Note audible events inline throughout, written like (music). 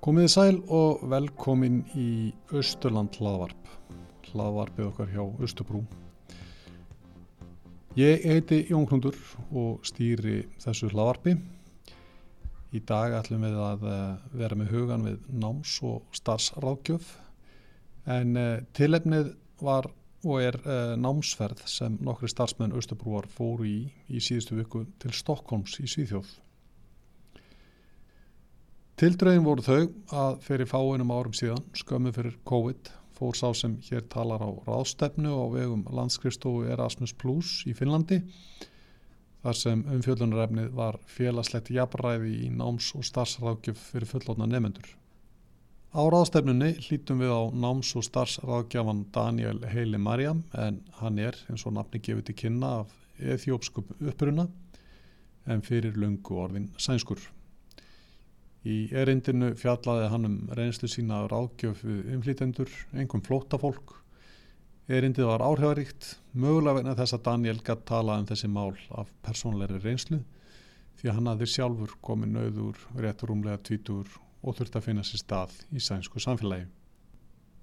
Komiði sæl og velkomin í Östurland hlaðvarp, hlaðvarpið okkar hjá Östubrú. Ég heiti Jón Knúndur og stýri þessu hlaðvarpi. Í dag ætlum við að eh, vera með hugan við náms og starfsráðgjöf en eh, tilefnið var og er uh, námsferð sem nokkri starfsmenn Östubrúar fóru í í síðustu viku til Stokkólms í Svíþjóð. Tildröðin voru þau að fyrir fáinum árum síðan, skömmu fyrir COVID, fór sá sem hér talar á ráðstefnu á vegum landskrifstofu Erasmus Plus í Finnlandi, þar sem umfjöldunarefnið var félagslegt jafnræði í náms- og starfsráðgjöf fyrir fullotna nefendur. Á ráðstefnunni hlítum við á náms- og starfsráðgjafan Daniel Heili Marjam en hann er, eins og nafni gefið til kynna, af ethiópskum uppruna en fyrir lungu orðin sænskur. Í erindinu fjallaði hann um reynslu sína ráðgjöf við umflýtendur, engum flótafólk. Erindið var áhrifaríkt, mögulega vegna þess að Daniel gætt tala um þessi mál af persónleiri reynslu því að hann hafði sjálfur komið nauður rétturúmlega tvítur og þurfti að finna sér stað í sænsku samfélagi.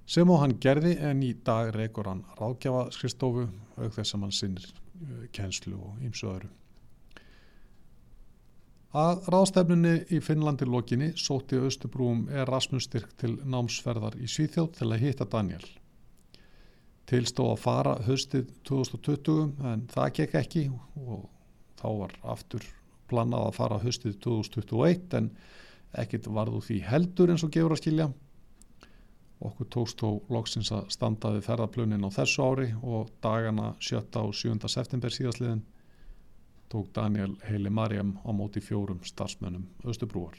Sem og hann gerði en í dag reykur hann ráðgjafa skristofu auk þess að hann sinnir uh, kjenslu og ímsu öðru. Að ráðstefnunni í Finnlandi lokinni sóti Östubrúum Erasmus styrk til námsferðar í Svíþjóð til að hitta Daniel. Tilstóð að fara höstið 2020 en það gekk ekki og þá var aftur planað að fara höstið 2021 en ekkert varðu því heldur eins og gefur að skilja okkur tókst þó loksins að standa við ferðarplunin á þessu ári og dagana 7. og 7. september síðastliðin tók Daniel Heili Marjam á móti fjórum starfsmönnum Östubrúar.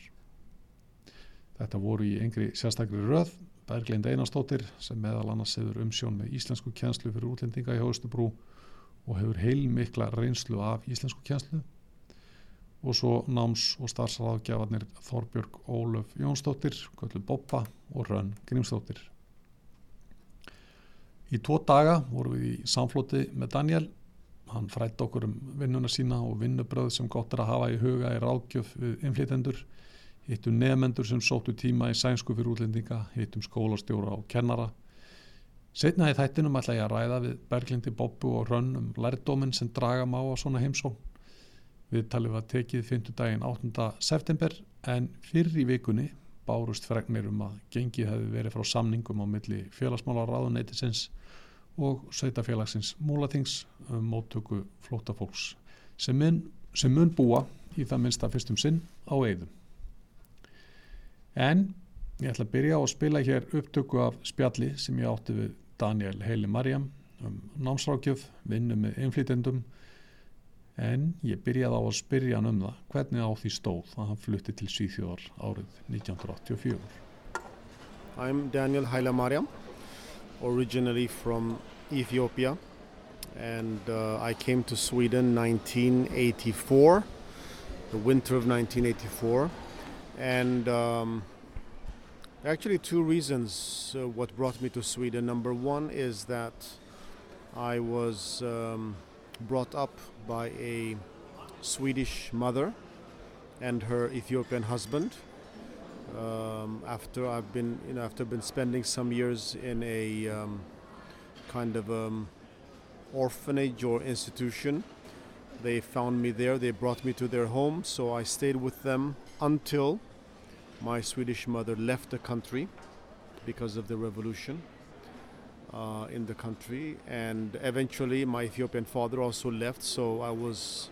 Þetta voru í engri sérstakri röð Berglind Einarstóttir sem meðal annars hefur umsjón með íslensku kjænslu fyrir útlendinga í Östubrú og hefur heilmikla reynslu af íslensku kjænslu og svo náms- og starfsráðgjafarnir Þorbjörg Ólöf Jónsdóttir, Göllu Boppa og Rönn Grímsdóttir. Í tvo daga vorum við í samflóti með Daniel, hann frætt okkur um vinnuna sína og vinnubröð sem gott er að hafa í huga í ráðgjöf við inflytendur, hittum nefendur sem sóttu tíma í sænsku fyrir útlendinga, hittum skólastjóra og kennara. Setna í þættinum ætla ég að ræða við Berglindi Boppu og Rönn um lærdóminn sem draga má á svona heimsó Viðtalið var tekið 5. daginn 8. september en fyrir í vikunni bárust fregnir um að gengið hefði verið frá samningum á milli félagsmálar ráðuneytisins og sveitafélagsins múlatings um móttöku flótafólks sem sem mun búa í það minnsta fyrstum sinn á eigðum. En ég ætla að byrja á að spila hér upptöku af spjalli sem ég átti við Daniel Heili Marjam um námsrákjöf, vinnu með inflýtendum en ég byrjaði á að spyrja hann um það hvernig á því stóð að hann flutti til Svíþjóðar árið 1984 I'm Daniel Hailamariam originally from Ethiopia and uh, I came to Sweden 1984 the winter of 1984 and um, actually two reasons uh, what brought me to Sweden number one is that I was um, brought up by a Swedish mother and her Ethiopian husband. Um, after I've been, you know, after been spending some years in a um, kind of um, orphanage or institution, they found me there. They brought me to their home, so I stayed with them until my Swedish mother left the country because of the revolution uh, in the country, and eventually my Ethiopian father also left, so I was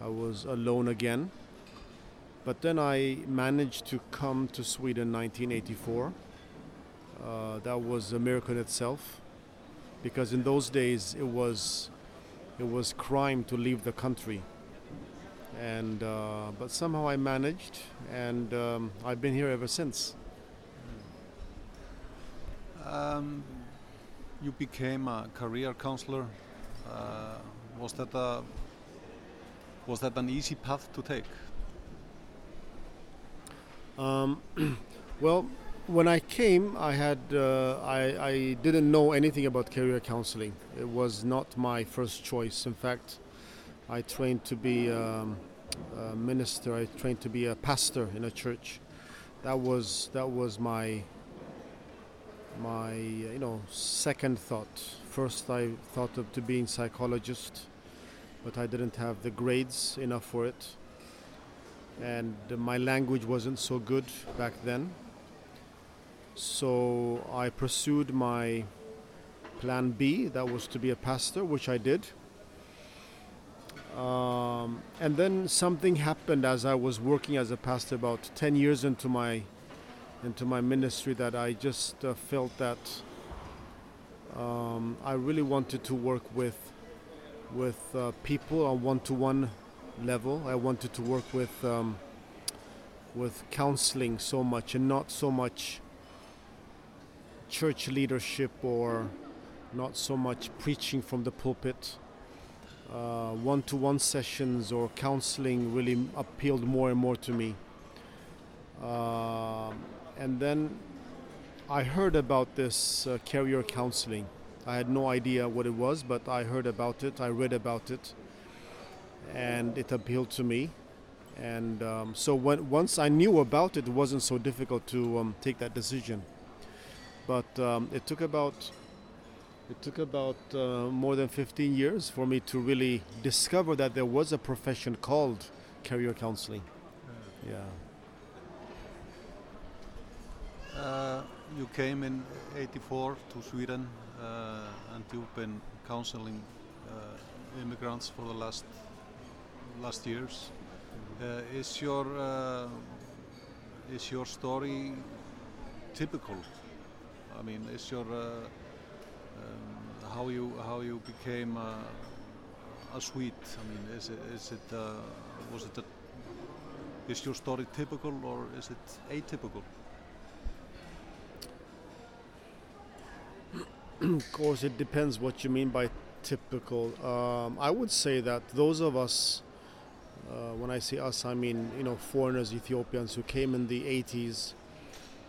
I was alone again. But then I managed to come to Sweden 1984. Uh, that was a miracle in itself, because in those days it was it was crime to leave the country. And uh, but somehow I managed, and um, I've been here ever since. Um, you became a career counselor. Uh, was that a was that an easy path to take? Um, (clears throat) well, when I came, I had uh, I, I didn't know anything about career counseling. It was not my first choice. In fact, I trained to be um, a minister. I trained to be a pastor in a church, that was that was my my you know second thought. First, I thought of to being psychologist, but I didn't have the grades enough for it, and my language wasn't so good back then. So I pursued my plan B, that was to be a pastor, which I did. Um, and then something happened as I was working as a pastor about 10 years into my into my ministry that I just uh, felt that um, I really wanted to work with with uh, people on one-to-one level. I wanted to work with um, with counseling so much and not so much church leadership or not so much preaching from the pulpit. Uh, one-to-one sessions or counseling really appealed more and more to me. Uh, and then I heard about this uh, career counseling. I had no idea what it was, but I heard about it. I read about it, and it appealed to me. And um, so when, once I knew about it, it wasn't so difficult to um, take that decision. But um, it took about it took about uh, more than 15 years for me to really discover that there was a profession called career counseling. Yeah. Uh, you came in 84 to Sweden uh, and you've been counseling uh, immigrants for the last last years. Uh, is your uh, is your story typical? I mean, is your uh, um, how you how you became a Swede? I mean, is it is it was it a, is your story typical or is it atypical? of course, it depends what you mean by typical. Um, I would say that those of us, uh, when I say us, I mean you know foreigners, Ethiopians who came in the 80s.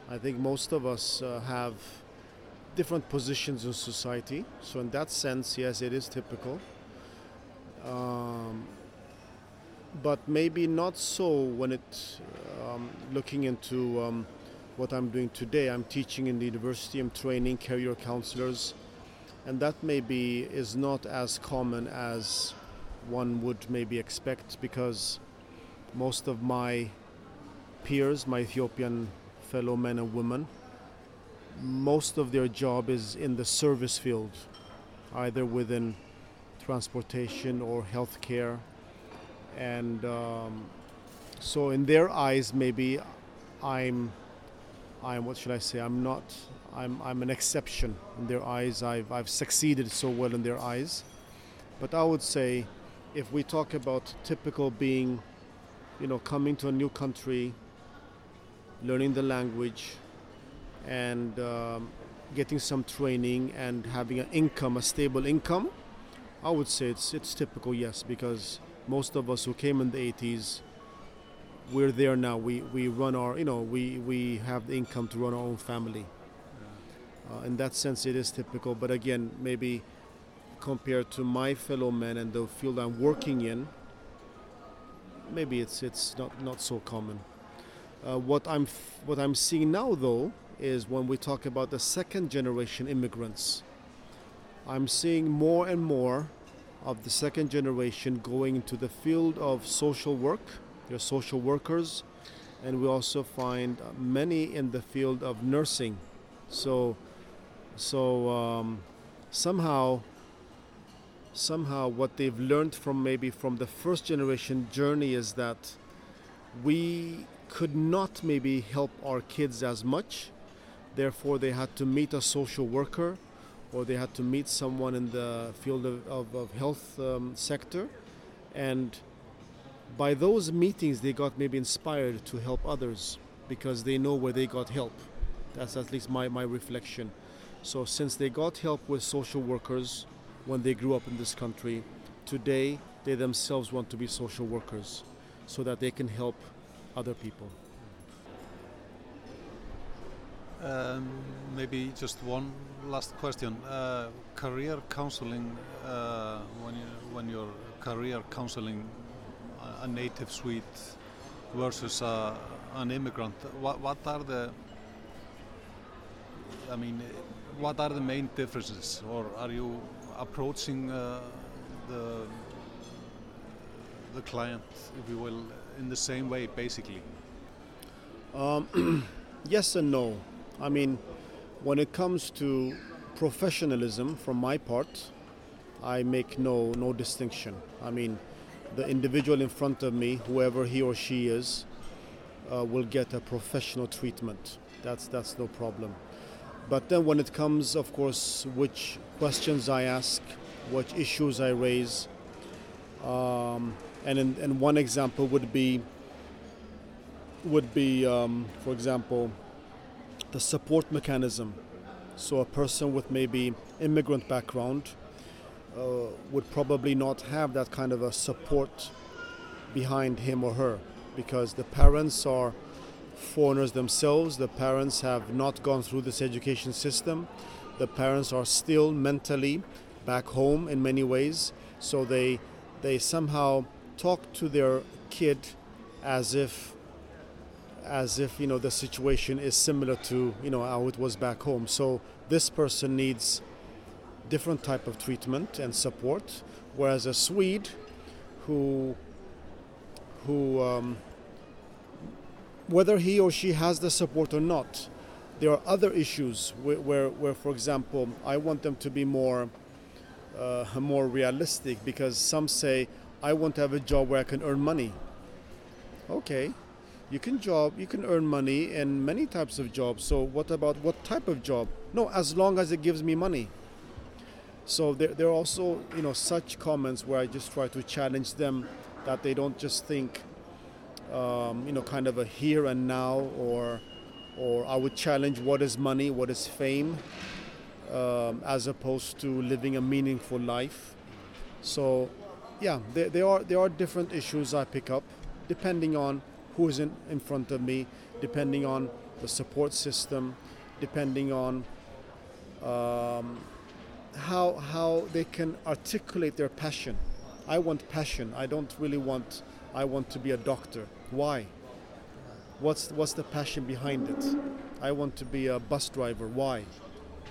I think most of us uh, have different positions in society. So in that sense, yes, it is typical. Um, but maybe not so when it um, looking into um, what I'm doing today. I'm teaching in the university, I'm training career counselors, and that maybe is not as common as one would maybe expect because most of my peers, my Ethiopian fellow men and women, most of their job is in the service field, either within transportation or healthcare. And um, so, in their eyes, maybe I'm I'm what should I say? I'm not. I'm I'm an exception in their eyes. I've I've succeeded so well in their eyes, but I would say, if we talk about typical being, you know, coming to a new country, learning the language, and um, getting some training and having an income, a stable income, I would say it's it's typical. Yes, because most of us who came in the 80s we're there now. We, we run our, you know, we, we have the income to run our own family. Uh, in that sense, it is typical. But again, maybe compared to my fellow men and the field I'm working in, maybe it's it's not not so common. Uh, what I'm what I'm seeing now, though, is when we talk about the second generation immigrants, I'm seeing more and more of the second generation going into the field of social work they're social workers, and we also find many in the field of nursing. So, so um, somehow, somehow, what they've learned from maybe from the first generation journey is that we could not maybe help our kids as much. Therefore, they had to meet a social worker, or they had to meet someone in the field of, of, of health um, sector, and by those meetings they got maybe inspired to help others because they know where they got help. That's at least my, my reflection. So since they got help with social workers when they grew up in this country. Today they themselves want to be social workers so that they can help other people. Um, maybe just one last question. Uh, career counseling uh, when, you, when you're career counseling a native Swede versus uh, an immigrant. What, what are the, I mean, what are the main differences, or are you approaching uh, the the client, if you will, in the same way, basically? Um, (clears throat) yes and no. I mean, when it comes to professionalism, from my part, I make no no distinction. I mean, the individual in front of me, whoever he or she is, uh, will get a professional treatment. That's that's no problem. But then, when it comes, of course, which questions I ask, what issues I raise, um, and in, and one example would be would be, um, for example, the support mechanism. So a person with maybe immigrant background uh, would probably not have that kind of a support behind him or her because the parents are foreigners themselves. The parents have not gone through this education system. The parents are still mentally back home in many ways. So they they somehow talk to their kid as if as if you know the situation is similar to you know how it was back home. So this person needs different type of treatment and support, whereas a Swede who who um, whether he or she has the support or not, there are other issues where, where, where for example, I want them to be more uh, more realistic because some say I want to have a job where I can earn money. Okay, you can job you can earn money in many types of jobs. So what about what type of job? No, as long as it gives me money. So there, there are also you know such comments where I just try to challenge them that they don't just think um, you know kind of a here and now or or I would challenge what is money, what is fame, um, as opposed to living a meaningful life. So yeah, there, there are there are different issues I pick up depending on who is in, in front of me, depending on the support system, depending on um, how how they can articulate their passion. I want passion. I don't really want. I want to be a doctor. Why? What's what's the passion behind it? I want to be a bus driver. Why?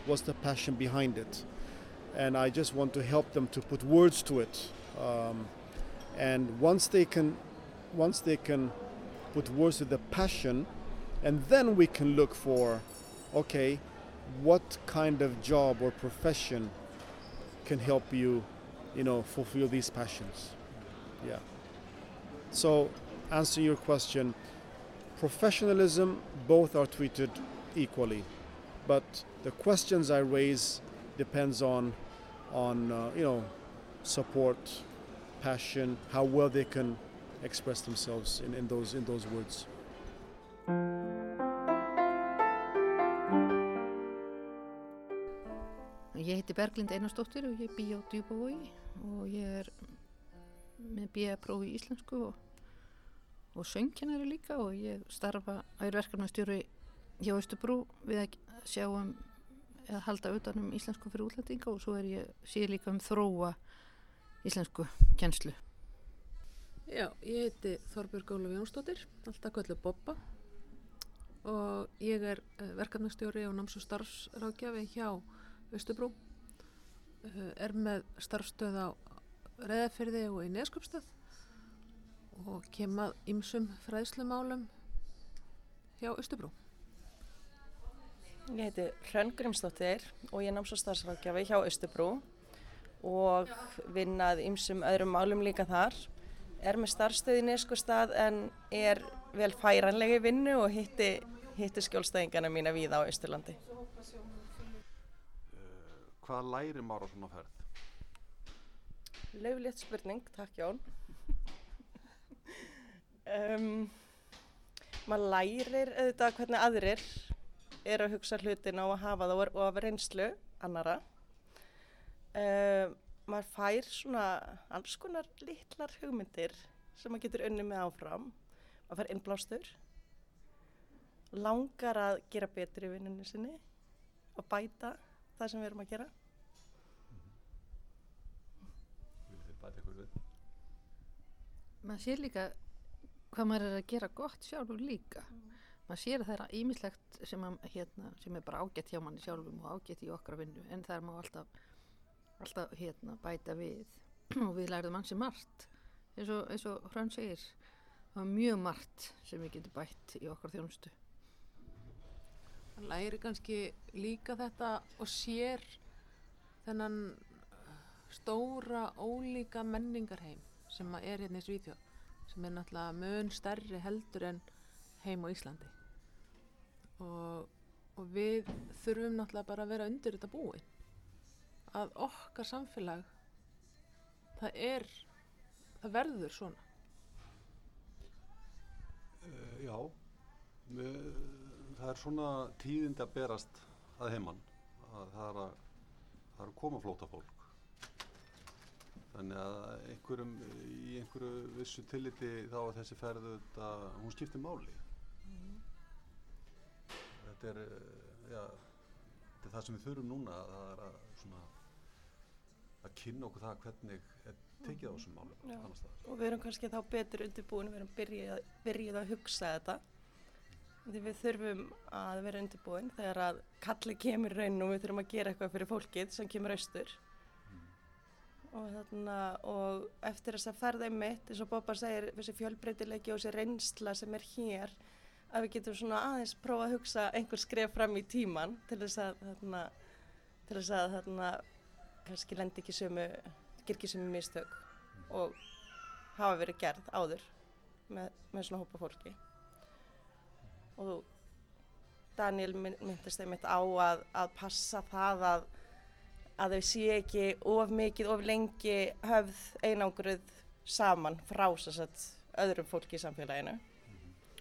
What's the passion behind it? And I just want to help them to put words to it. Um, and once they can, once they can put words to the passion, and then we can look for, okay, what kind of job or profession can help you, you know, fulfill these passions. Yeah. So, answer your question, professionalism, both are treated equally, but the questions I raise depends on, on uh, you know, support, passion, how well they can express themselves in, in those in those words. Ég heiti Berglind Einarsdóttir og ég bý á Djúbavogi og ég er með B.A. í íslensku og, og söngkennari líka og ég starfa á verkefnastjóri hjá Östubrú við að sjá um eða halda utanum íslensku fyrir útlendinga og svo er ég síð líka um þróa íslensku kennslu. Já, ég heiti Þorbjörg Ólaf Jónsdóttir, alltaf kvöldu Boppa og ég er verkefnastjóri og náms- og starfsrákjafi hjá Östubrú, er með starfstöð á Reðafyrði og í Neskjöpstöð og kem að ymsum fræðslumálum hjá Östubrú. Ég heiti Hrönn Grímsdóttir og ég er náms- og starfsrákjafi hjá Östubrú og vinnað ymsum öðrum málum líka þar. Er með starfstöð í Neskjöpstað en er vel færanlegi vinnu og hitti, hitti skjólstæðingarna mína við á Östurlandi. Hvað læri maður á svona ferð? Lauflétt spurning, takk Jón. Um, maður lærir auðvitað hvernig aðrir er að hugsa hlutina og að hafa það og að reynslu annara. Um, maður fær svona alls konar litlar hugmyndir sem maður getur unni með áfram. Maður fær innblástur, langar að gera betri í vinnunni sinni og bæta það sem við erum að gera. Viljið þið bæta ykkur við? Maður sér líka hvað maður er að gera gott sjálfur líka. Maður sér að það er ímislegt sem, að, hérna, sem er bara ágætt hjá manni sjálfum og ágætt í okkar vinnu en það er má alltaf, alltaf hérna, bæta við. (clears throat) Og við lærðum ansi margt. Eins og, eins og Hrönn segir það var mjög margt sem við getum bætt í okkar þjónustu. Hann læri kannski líka þetta og sér þennan stóra ólíka menningarheim sem er hérna í Svíþjóð sem er náttúrulega mun stærri heldur en heim á Íslandi. Og, og við þurfum náttúrulega bara að vera undir þetta búin. Að okkar samfélag það er það verður svona. Uh, já, við, það er svona tíðindi að berast að heimann að það er að, það er að koma flóta fólk. Þannig að einhverjum, í einhverju vissu tilliti þá að þessi ferðu þetta, hún skiptir máli. Þetta er, eh, já, þetta er það sem við þurfum núna, það er að svona að kynna okkur það hvernig er tekið á þessum málum Já. annars staðar. og við erum kannski þá betur undirbúin við erum byrjuð, byrjuð að hugsa þetta því við þurfum að vera undirbúin þegar að kalli kemur raun og við þurfum að gera eitthvað fyrir fólkið sem kemur austur og þarna og eftir þess að ferða einmitt eins og Bobba segir þessi fjölbreytileiki og þessi reynsla sem er hér að við getum svona aðeins prófa að hugsa einhver skref fram í tíman til þess að þarna til þess að þarna kannski lendi ekki sömu ger ekki sömu mistök og hafa verið gerð áður með, með svona hópa fólki. Og Daniel myn- myndist einmitt á að, að passa það að að þau sé ekki of mikið, of lengi höfð einangruð saman frá sagt, öðrum fólki í samfélaginu.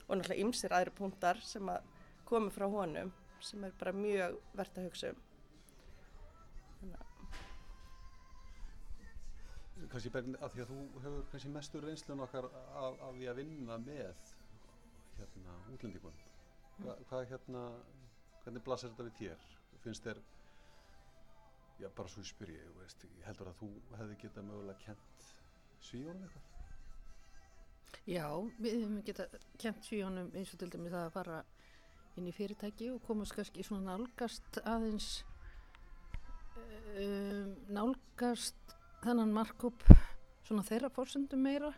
Og náttúrulega ymsir aðri punktar sem að komi frá honum sem er bara mjög verðt að hugsa um. Kannski Berglind, að því að þú hefur kannski mestur reynslun okkar af, af því að vinna með hérna útlendingum Hva, hvað hérna hvernig blasir þetta við þér? Finnst þér já bara svo ég, þú veist, ég heldur að þú hefði getað mögulega kent svíjónum eitthvað Já, við höfum geta kent svíjónum eins og til dæmis það að fara inn í fyrirtæki og komast kannski svona nálgast aðeins um, nálgast þennan markup svona þeirra fórsendum meira.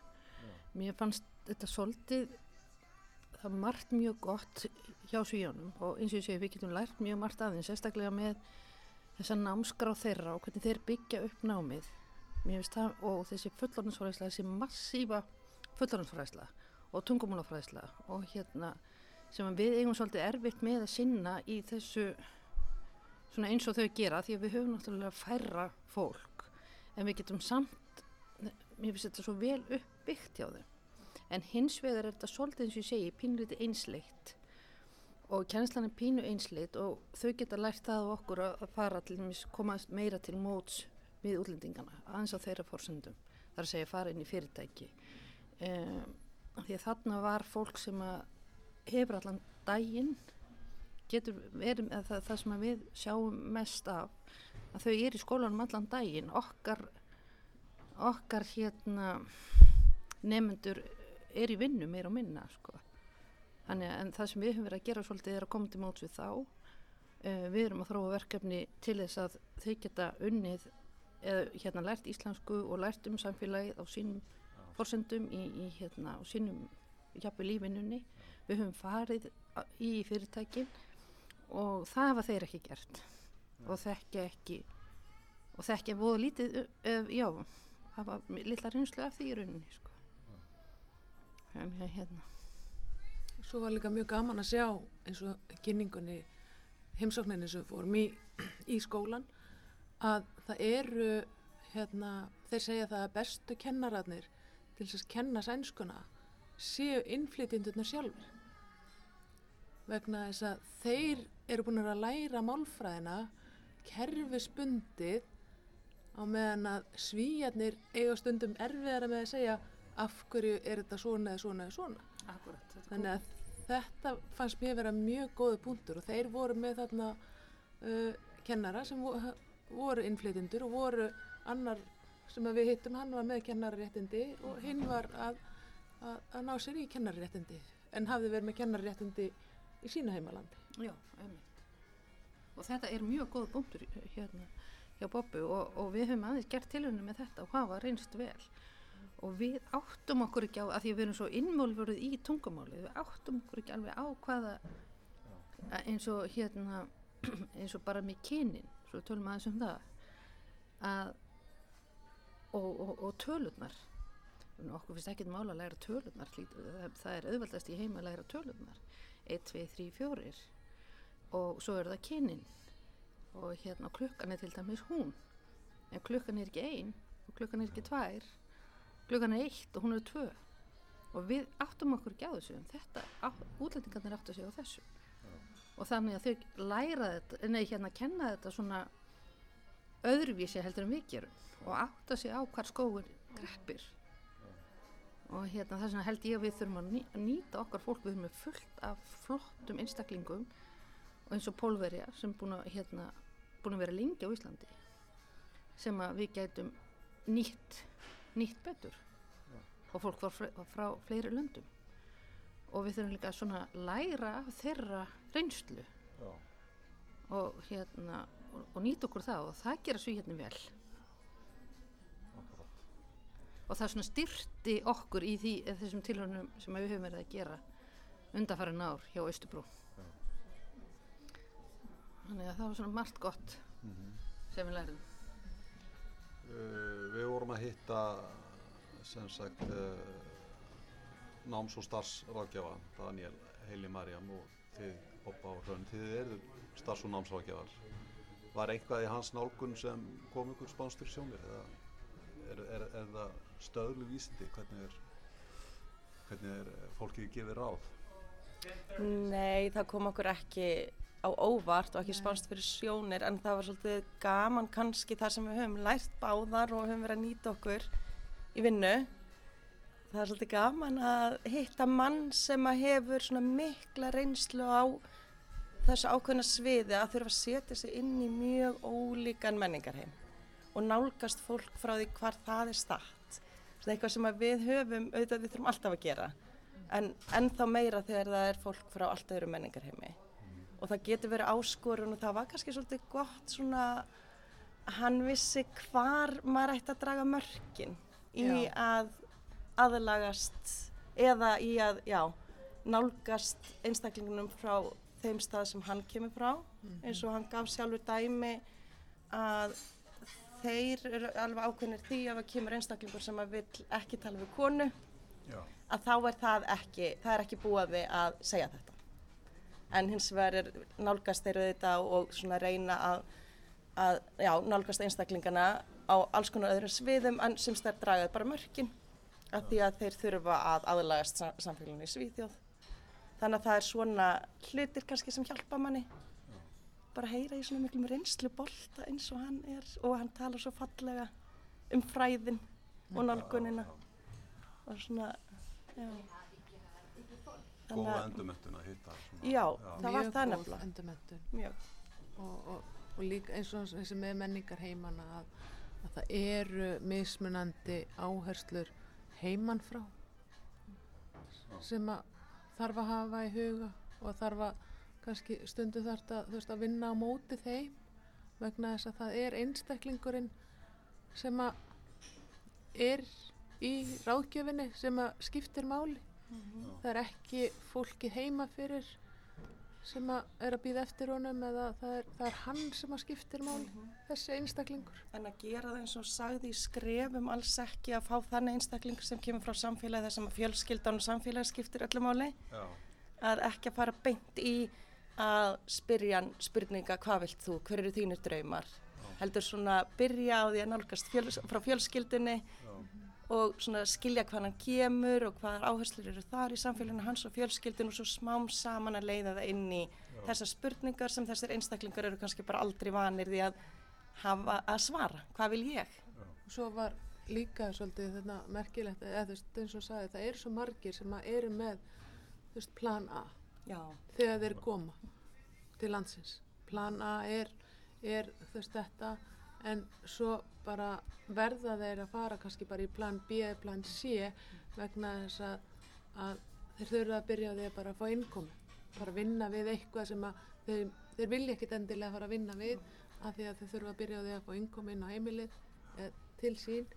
Mér fannst þetta svolítið það margt mjög gott hjá svíjónum og eins og ég segi við getum lært mjög margt aðeins, sérstaklega með þessa námskrá þeirra og hvernig þeir byggja upp námið. Það og þessi fullorðinsfræðsla, þessi massífa fullorðinsfræðsla og tungumálafræðsla og hérna sem að við eigum svolítið erfitt með að sinna í þessu svona eins og þau gera því að við höfum náttúrulega færra fólk en við getum samt mér finnst þetta svo vel uppbyggt hjá þau en hins vegar er þetta svolítið eins og ég segi pínlítið einsleitt og kjænslan er pínu einsleitt og þau geta lært það á okkur að fara til koma meira til móts við útlendingana aðeins á þeirra fórsöndum þar að segja fara inn í fyrirtæki um, því að þarna var fólk sem hefur allan daginn getur verið með það, það sem við sjáum mest af að þau eru í skólanum allan daginn okkar okkar hérna nefnendur er í vinnu meira og minna sko. Þannig að það sem við höfum verið að gera svolítið er að koma til móts við þá. Uh, við erum að þróa verkefni til þess að þau geta unnið eða hérna lært íslensku og lært um samfélagið á sínum forsendum í, í hérna á sínum jafnvel lífinunni við höfum farið í fyrirtækin og það hafa þeir ekki gert og þekkja ekki og þekkja voða lítið uh, já, hafa litla reynslu af því í rauninni sko. en hérna Svo var líka mjög gaman að sjá eins og kynningunni heimsókninni sem fórum í, í skólan að það eru hérna, þeir segja það að bestu kennararnir til þess að kenna sænskuna séu innflytjendurnar sjálfur vegna þess að þeir eru búin að læra málfræðina kerfisbundið á meðan að svíjarnir eiga stundum erfiðara með að segja af hverju er þetta svona eða svona eða svona Akkurat, þannig að þetta fannst mér vera mjög góðu punktur og þeir voru með þarna uh, kennara sem vo voru innflytjendur og voru annar sem við hittum, hann var með kennararéttindi og hinn var að, að, að ná sér í kennarréttindi en hafði verið með kennarréttindi í sína heimalandi. Já, einmitt. Og þetta er mjög góð búntur hérna hjá Bobbu og, og við höfum aðeins gert tilhörinu með þetta og hafa reynst vel. Og við áttum okkur ekki á, að því að við erum svo innmálfurðið í tungumáli, við áttum okkur ekki alveg á hvaða að eins og hérna, (clears throat) eins og bara með kynin, svo tölum aðeins um það, að, og, og, og tölurnar, okkur finnst ekki mála að læra tölurnar, það er auðvaldast í heima að læra tölurnar, 1, 2, 3, 4 og svo er það kynin. Og hérna klukkan er til dæmis hún, en klukkan er ekki ein og klukkan er ekki tvær, klukkan er eitt og hún er tvö. Og við áttum okkur ekki á þessu en þetta, útlendingarnir áttu sig á þessu. Og þannig að þau læra þetta, nei hérna kenna þetta svona öðruvísi heldur en við gerum. Og átta sig á hvar skóin greppir og hérna þess vegna held ég að við þurfum að ný- að nýta okkar fólk, við með fullt af flottum einstaklingum. Og eins og pólverja sem búin að, hérna, búin að vera lengi á Íslandi. Sem að við gætum nýtt, nýtt betur. Og fólk var frá, frá fleiri löndum. Og við þurfum líka að svona læra af þeirra reynslu. Já. og hérna og, og nýta okkur það og það gera svo hérna vel. Og það svona styrti okkur í því, þessum tilhörnum sem við höfum verið að gera undanfærin ár hjá Östubrú þannig að það var svona margt gott sem við lærðum við vorum að hitta sem sagt uh, náms- og starfsrákjafa Daniel, Heili Marjam og þið Bobba og Hrönn, þið eru starfs- og námsrákjafar var eitthvað í hans nálgun sem kom ykkur spánstur sjónir eða er, er, er það stöðlu vísindi? Hvernig er hvernig er fólkið gefið ráð? Nei, það kom okkur ekki á óvart og ekki spánst fyrir sjónir en það var svolítið gaman kannski þar sem við höfum lært báðar og höfum verið að nýta okkur í vinnu. Það er svolítið gaman að hitta mann sem að hefur svona mikla reynslu á þessu ákveðna sviði að þurfa að setja sig inn í mjög ólíkan menningarheim og nálgast fólk frá því hvar það er statt. Svona eitthvað sem við höfum, auðvitað við þurfum alltaf að gera en ennþá meira þegar það er fólk frá allt öðru menningarheimi og það getur verið áskorun og það var kannski svolítið gott svona að hann vissi hvar maður ætti að draga mörkin í Já. að aðlagast eða í að, já, nálgast einstaklingunum frá þeim stað sem hann kemur frá eins og hann gaf sjálfur dæmi að þeir eru alveg ákveðnir því að það kemur einstaklingur sem að vill ekki tala við konu Já. að þá er það ekki, það er ekki búaði að segja þetta. En hins vegar er nálgast þeirra þetta og svona reyna að, að já, nálgast einstaklingana á alls konar öðrum sviðum en sem stær dragað bara mörkin af því að þeir þurfa að aðlagast sam samfélaginu í Svíþjóð. Þannig að það er svona hlutir kannski sem hjálpa manni. Bara heyra í svona miklum reynslu bolta eins og hann er og hann talar svo fallega um fræðin og nálgunina og svona, já. Góða endurmentun að hitta svona, Já, það var það nefnilega. Mjög. og, og, og líka eins og þessi með menningar heimana að, að það eru mismunandi áherslur heiman frá sem að þarf að hafa í huga og þarf að kannski stundu þarf að, þú veist, að vinna á móti þeim vegna þess að það er einstaklingurinn sem að er í ráðgjöfinni sem að skiptir máli það er ekki fólkið heima fyrir sem að er að býða eftir honum eða það er, það er hann sem að skiptir máli þessi einstaklingur. En að gera það eins og sagði í skrefum alls ekki að fá þannig einstakling sem kemur frá samfélagi þar sem að fjölskyldan og samfélagi skiptir öllu máli. Já. Að ekki að fara beint í að spyrja hann spurninga hvað vilt þú, hver eru þínir draumar. Heldur svona byrja á því að nálgast fjöl, frá fjölskyldunni og svona skilja hvað hann kemur og hvaðar áherslur eru þar í samfélaginu hans og fjölskyldun og svo smám saman að leiða það inn í þessar spurningar sem þessir einstaklingar eru kannski bara aldrei vanir því að hafa að svara, hvað vil ég? og svo var líka svolítið þetta merkilegt eða þú veist eins og sagði það eru svo margir sem að eru með þú veist plan A. Já, þegar þeir koma til landsins. Plan A er, er þú veist þetta. En svo bara verða þeir að fara kannski bara í plan B eða plan C vegna þess að að þeir þurfa að byrja á því að bara fá innkomi bara vinna við eitthvað sem að þeir, þeir vilja ekkit endilega fara að vinna við af því að þeir þurfa að byrja á því að fá innkomi inn á heimilið eh, til sín.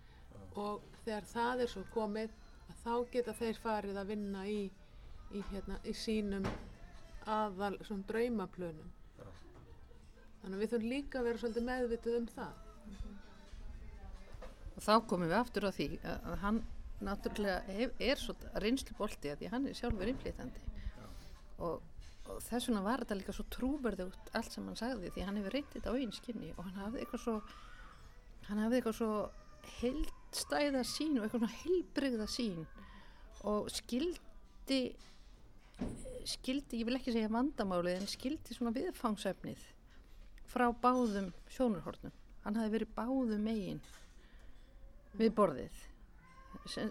Og þegar það er svo komið að þá geta þeir farið að vinna í, í, hérna, í sínum aðal svona draumaplönum. Þannig að við þurfum líka að vera svolítið meðvituð um það og þá komum við aftur á því að, hann náttúrulega hef, er svo reynslu bolti að því hann er sjálfur innflytandi og, og þess vegna var þetta líka svo trúverðugt allt sem hann sagði því hann hefur reyndið á einn skinni og hann hafði eitthvað svo hann hafði eitthvað svo heildstæða sín og eitthvað svona heilbrigða sín og skildi skildi, ég vil ekki segja vandamálið en skildi svona viðfangsefnið frá báðum sjónurhornum hann hafi verið báðum megin við borðið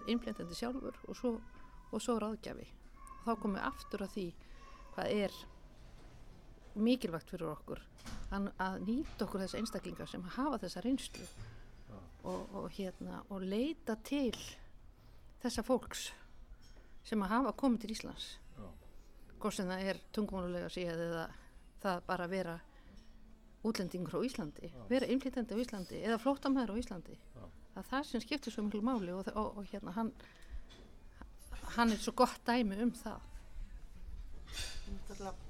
innblendandi sjálfur og svo, og svo ráðgjafi. Þá komum við aftur að því hvað er mikilvægt fyrir okkur að, nýta okkur þess einstaklingar sem hafa þessa reynslu og, og, hérna, og leita til þessa fólks sem að hafa komið til Íslands. Hvort sem það er tungumónulega síðan eða það bara vera útlendingur á Íslandi, vera innflytandi á Íslandi eða flótamæður á Íslandi. Það er það sem skiptir svo mjög máli og, og, og hérna hann hann er svo gott dæmi um það.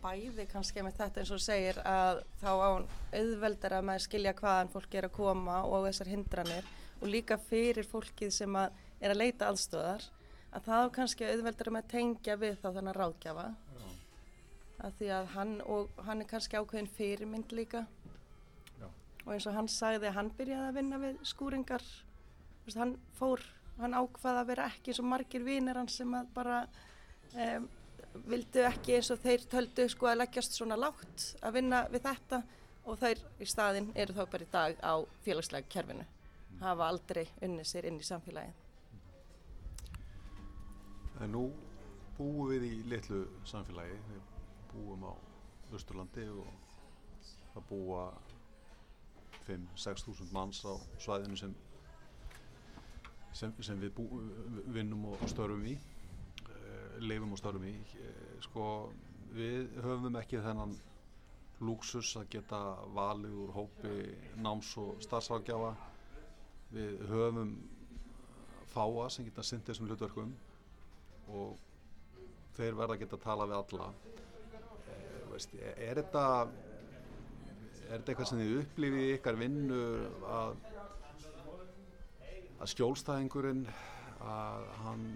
Bæði kannski með þetta eins og segir að þá án auðveldar að maður skilja hvaðan fólk er að koma og þessar hindranir og líka fyrir fólkið sem að er að leita aðstöðar að þá kannski auðveldar að maður tengja við þá þannig að ráðgjafa að því að hann, og hann er kannski ákveðin fyrirmynd líka. Já. og eins og hann sagði að hann byrjaði að vinna við skúringar Vist, hann fór, hann ákvaði að vera ekki eins og margir vinnir hann sem að bara um, vildu ekki eins og þeir töldu sko að leggjast svona lágt að vinna við þetta. Og þeir í staðin eru þá bara í dag á félagslega kerfinu. Hafa aldrei unnið sér inn í samfélagið. En nú búum við í litlu samfélagi. Við búum á Östurlandi og það búa 5-6 þúsund manns á svæðinu sem sem, sem við bú, vinnum og störfum í uh, leifum og störfum í uh, sko við höfum ekki þennan lúksus að geta valið úr hópi náms og starfsrákjafa við höfum fáa sem geta syndið þessum hlutverkum og þeir verða að geta að tala við alla. Uh, veist, er þetta er þetta eitthvað sem þið upplifið í ykkar vinnu að að skjólstæðingurinn að hann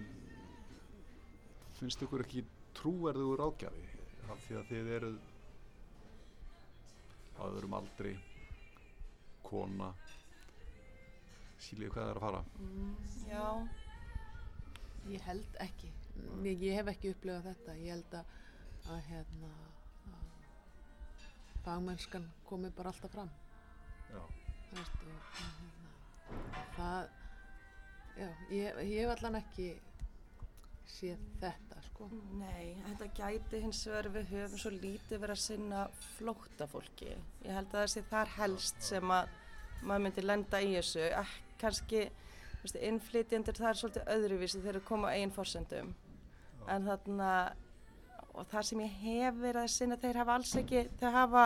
finnst ykkur ekki trúverður ágjafi því að þið eruð á öðrum aldri kona. Sílið hvað það er að fara? Mm, Já. Ég held ekki. Ég, ég hef ekki upplifað þetta. Ég held að, að hérna að fagmennskan komi bara alltaf fram. Já. Og, og, hérna, það já, ég, ég hef allan ekki séð þetta sko. Nei, þetta gæti hins vegar við höfum svo lítið verið að sinna flóta fólki ég held að þessi þar helst sem að maður myndi lenda í þessu. Eh, kannski, innflytjandir það er svolítið öðruvísi þegar þeir koma á einn fórsendum en þarna og það sem ég hef verið að sinna þeir hafa alls ekki, þeir hafa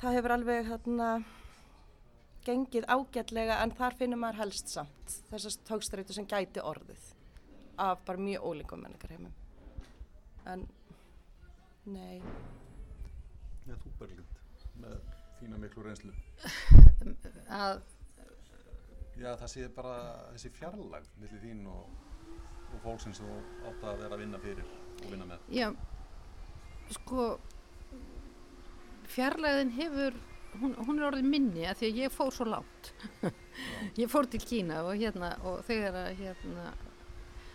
það hefur alveg þarna gengið ágætlega en þar finnum maður helst samt þessast tókstrætu sem gæti orðið af bara mjög ólíkum menningar heimum en nei. Já, þú Berglind með þína miklu reynslu. (laughs) Að Já, það sé bara þessi fjarlæg millir þín og, og fólksins þú átt að vera að vinna fyrir og vinna með. Já, sko fjarlægðin hefur hún, hún er orðið minni að því að ég fór svo látt (laughs) ég fór til Kína og hérna og þegar að hérna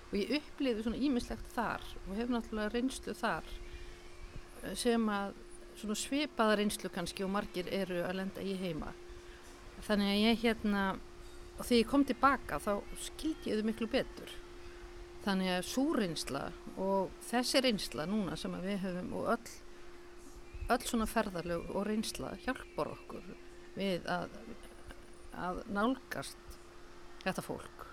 og ég upplýði svona ímislegt þar og hef náttúrulega reynslu þar sem að svona svipaða reynslu kannski og margir eru að lenda í heima. Þannig að ég hérna og þegar ég kom tilbaka þá skildi ég þau miklu betur. Þannig að svo reynsla og þessi reynsla núna sem við höfum og öll öll svona ferðarlegu og reynsla hjálpar okkur við að, að nálgast þetta fólk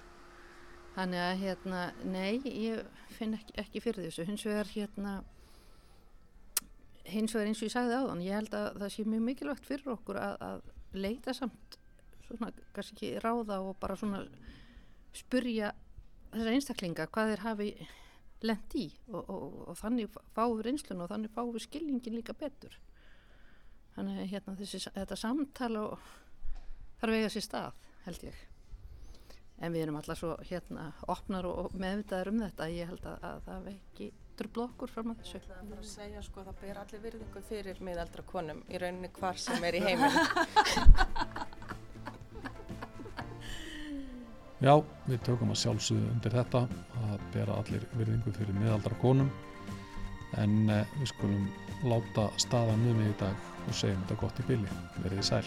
Þannig að hérna, nei, ég finn ekki, ekki fyrir þessu. Hins vegar hérna, hins vegar eins og ég sagði áðan, ég held að það sé mjög mikilvægt fyrir okkur að, að leita samt svona, kannski ekki ráða og bara svona spurja þessar einstaklinga hvað þeir hafi lent í og, og, og þannig fáum við reynslun og þannig fáum við skilningin líka betur. Þannig hérna, þessi, þetta samtala þarf eiga sér stað, held ég. En við erum alltaf svo hérna opnar og meðvitaður um þetta. Ég held að, að það veki dröfla okkur fram að þessu. Það er bara að segja sko það ber allir virðingu fyrir miðaldra konum í rauninni hvar sem er í heiminn (laughs) Já, við tökum að sjálfsögðu undir þetta að bera allir virðingu fyrir miðaldra konum en eh, við skulum láta staðan um í dag og segjum þetta gott í bylli. Verðið sæl.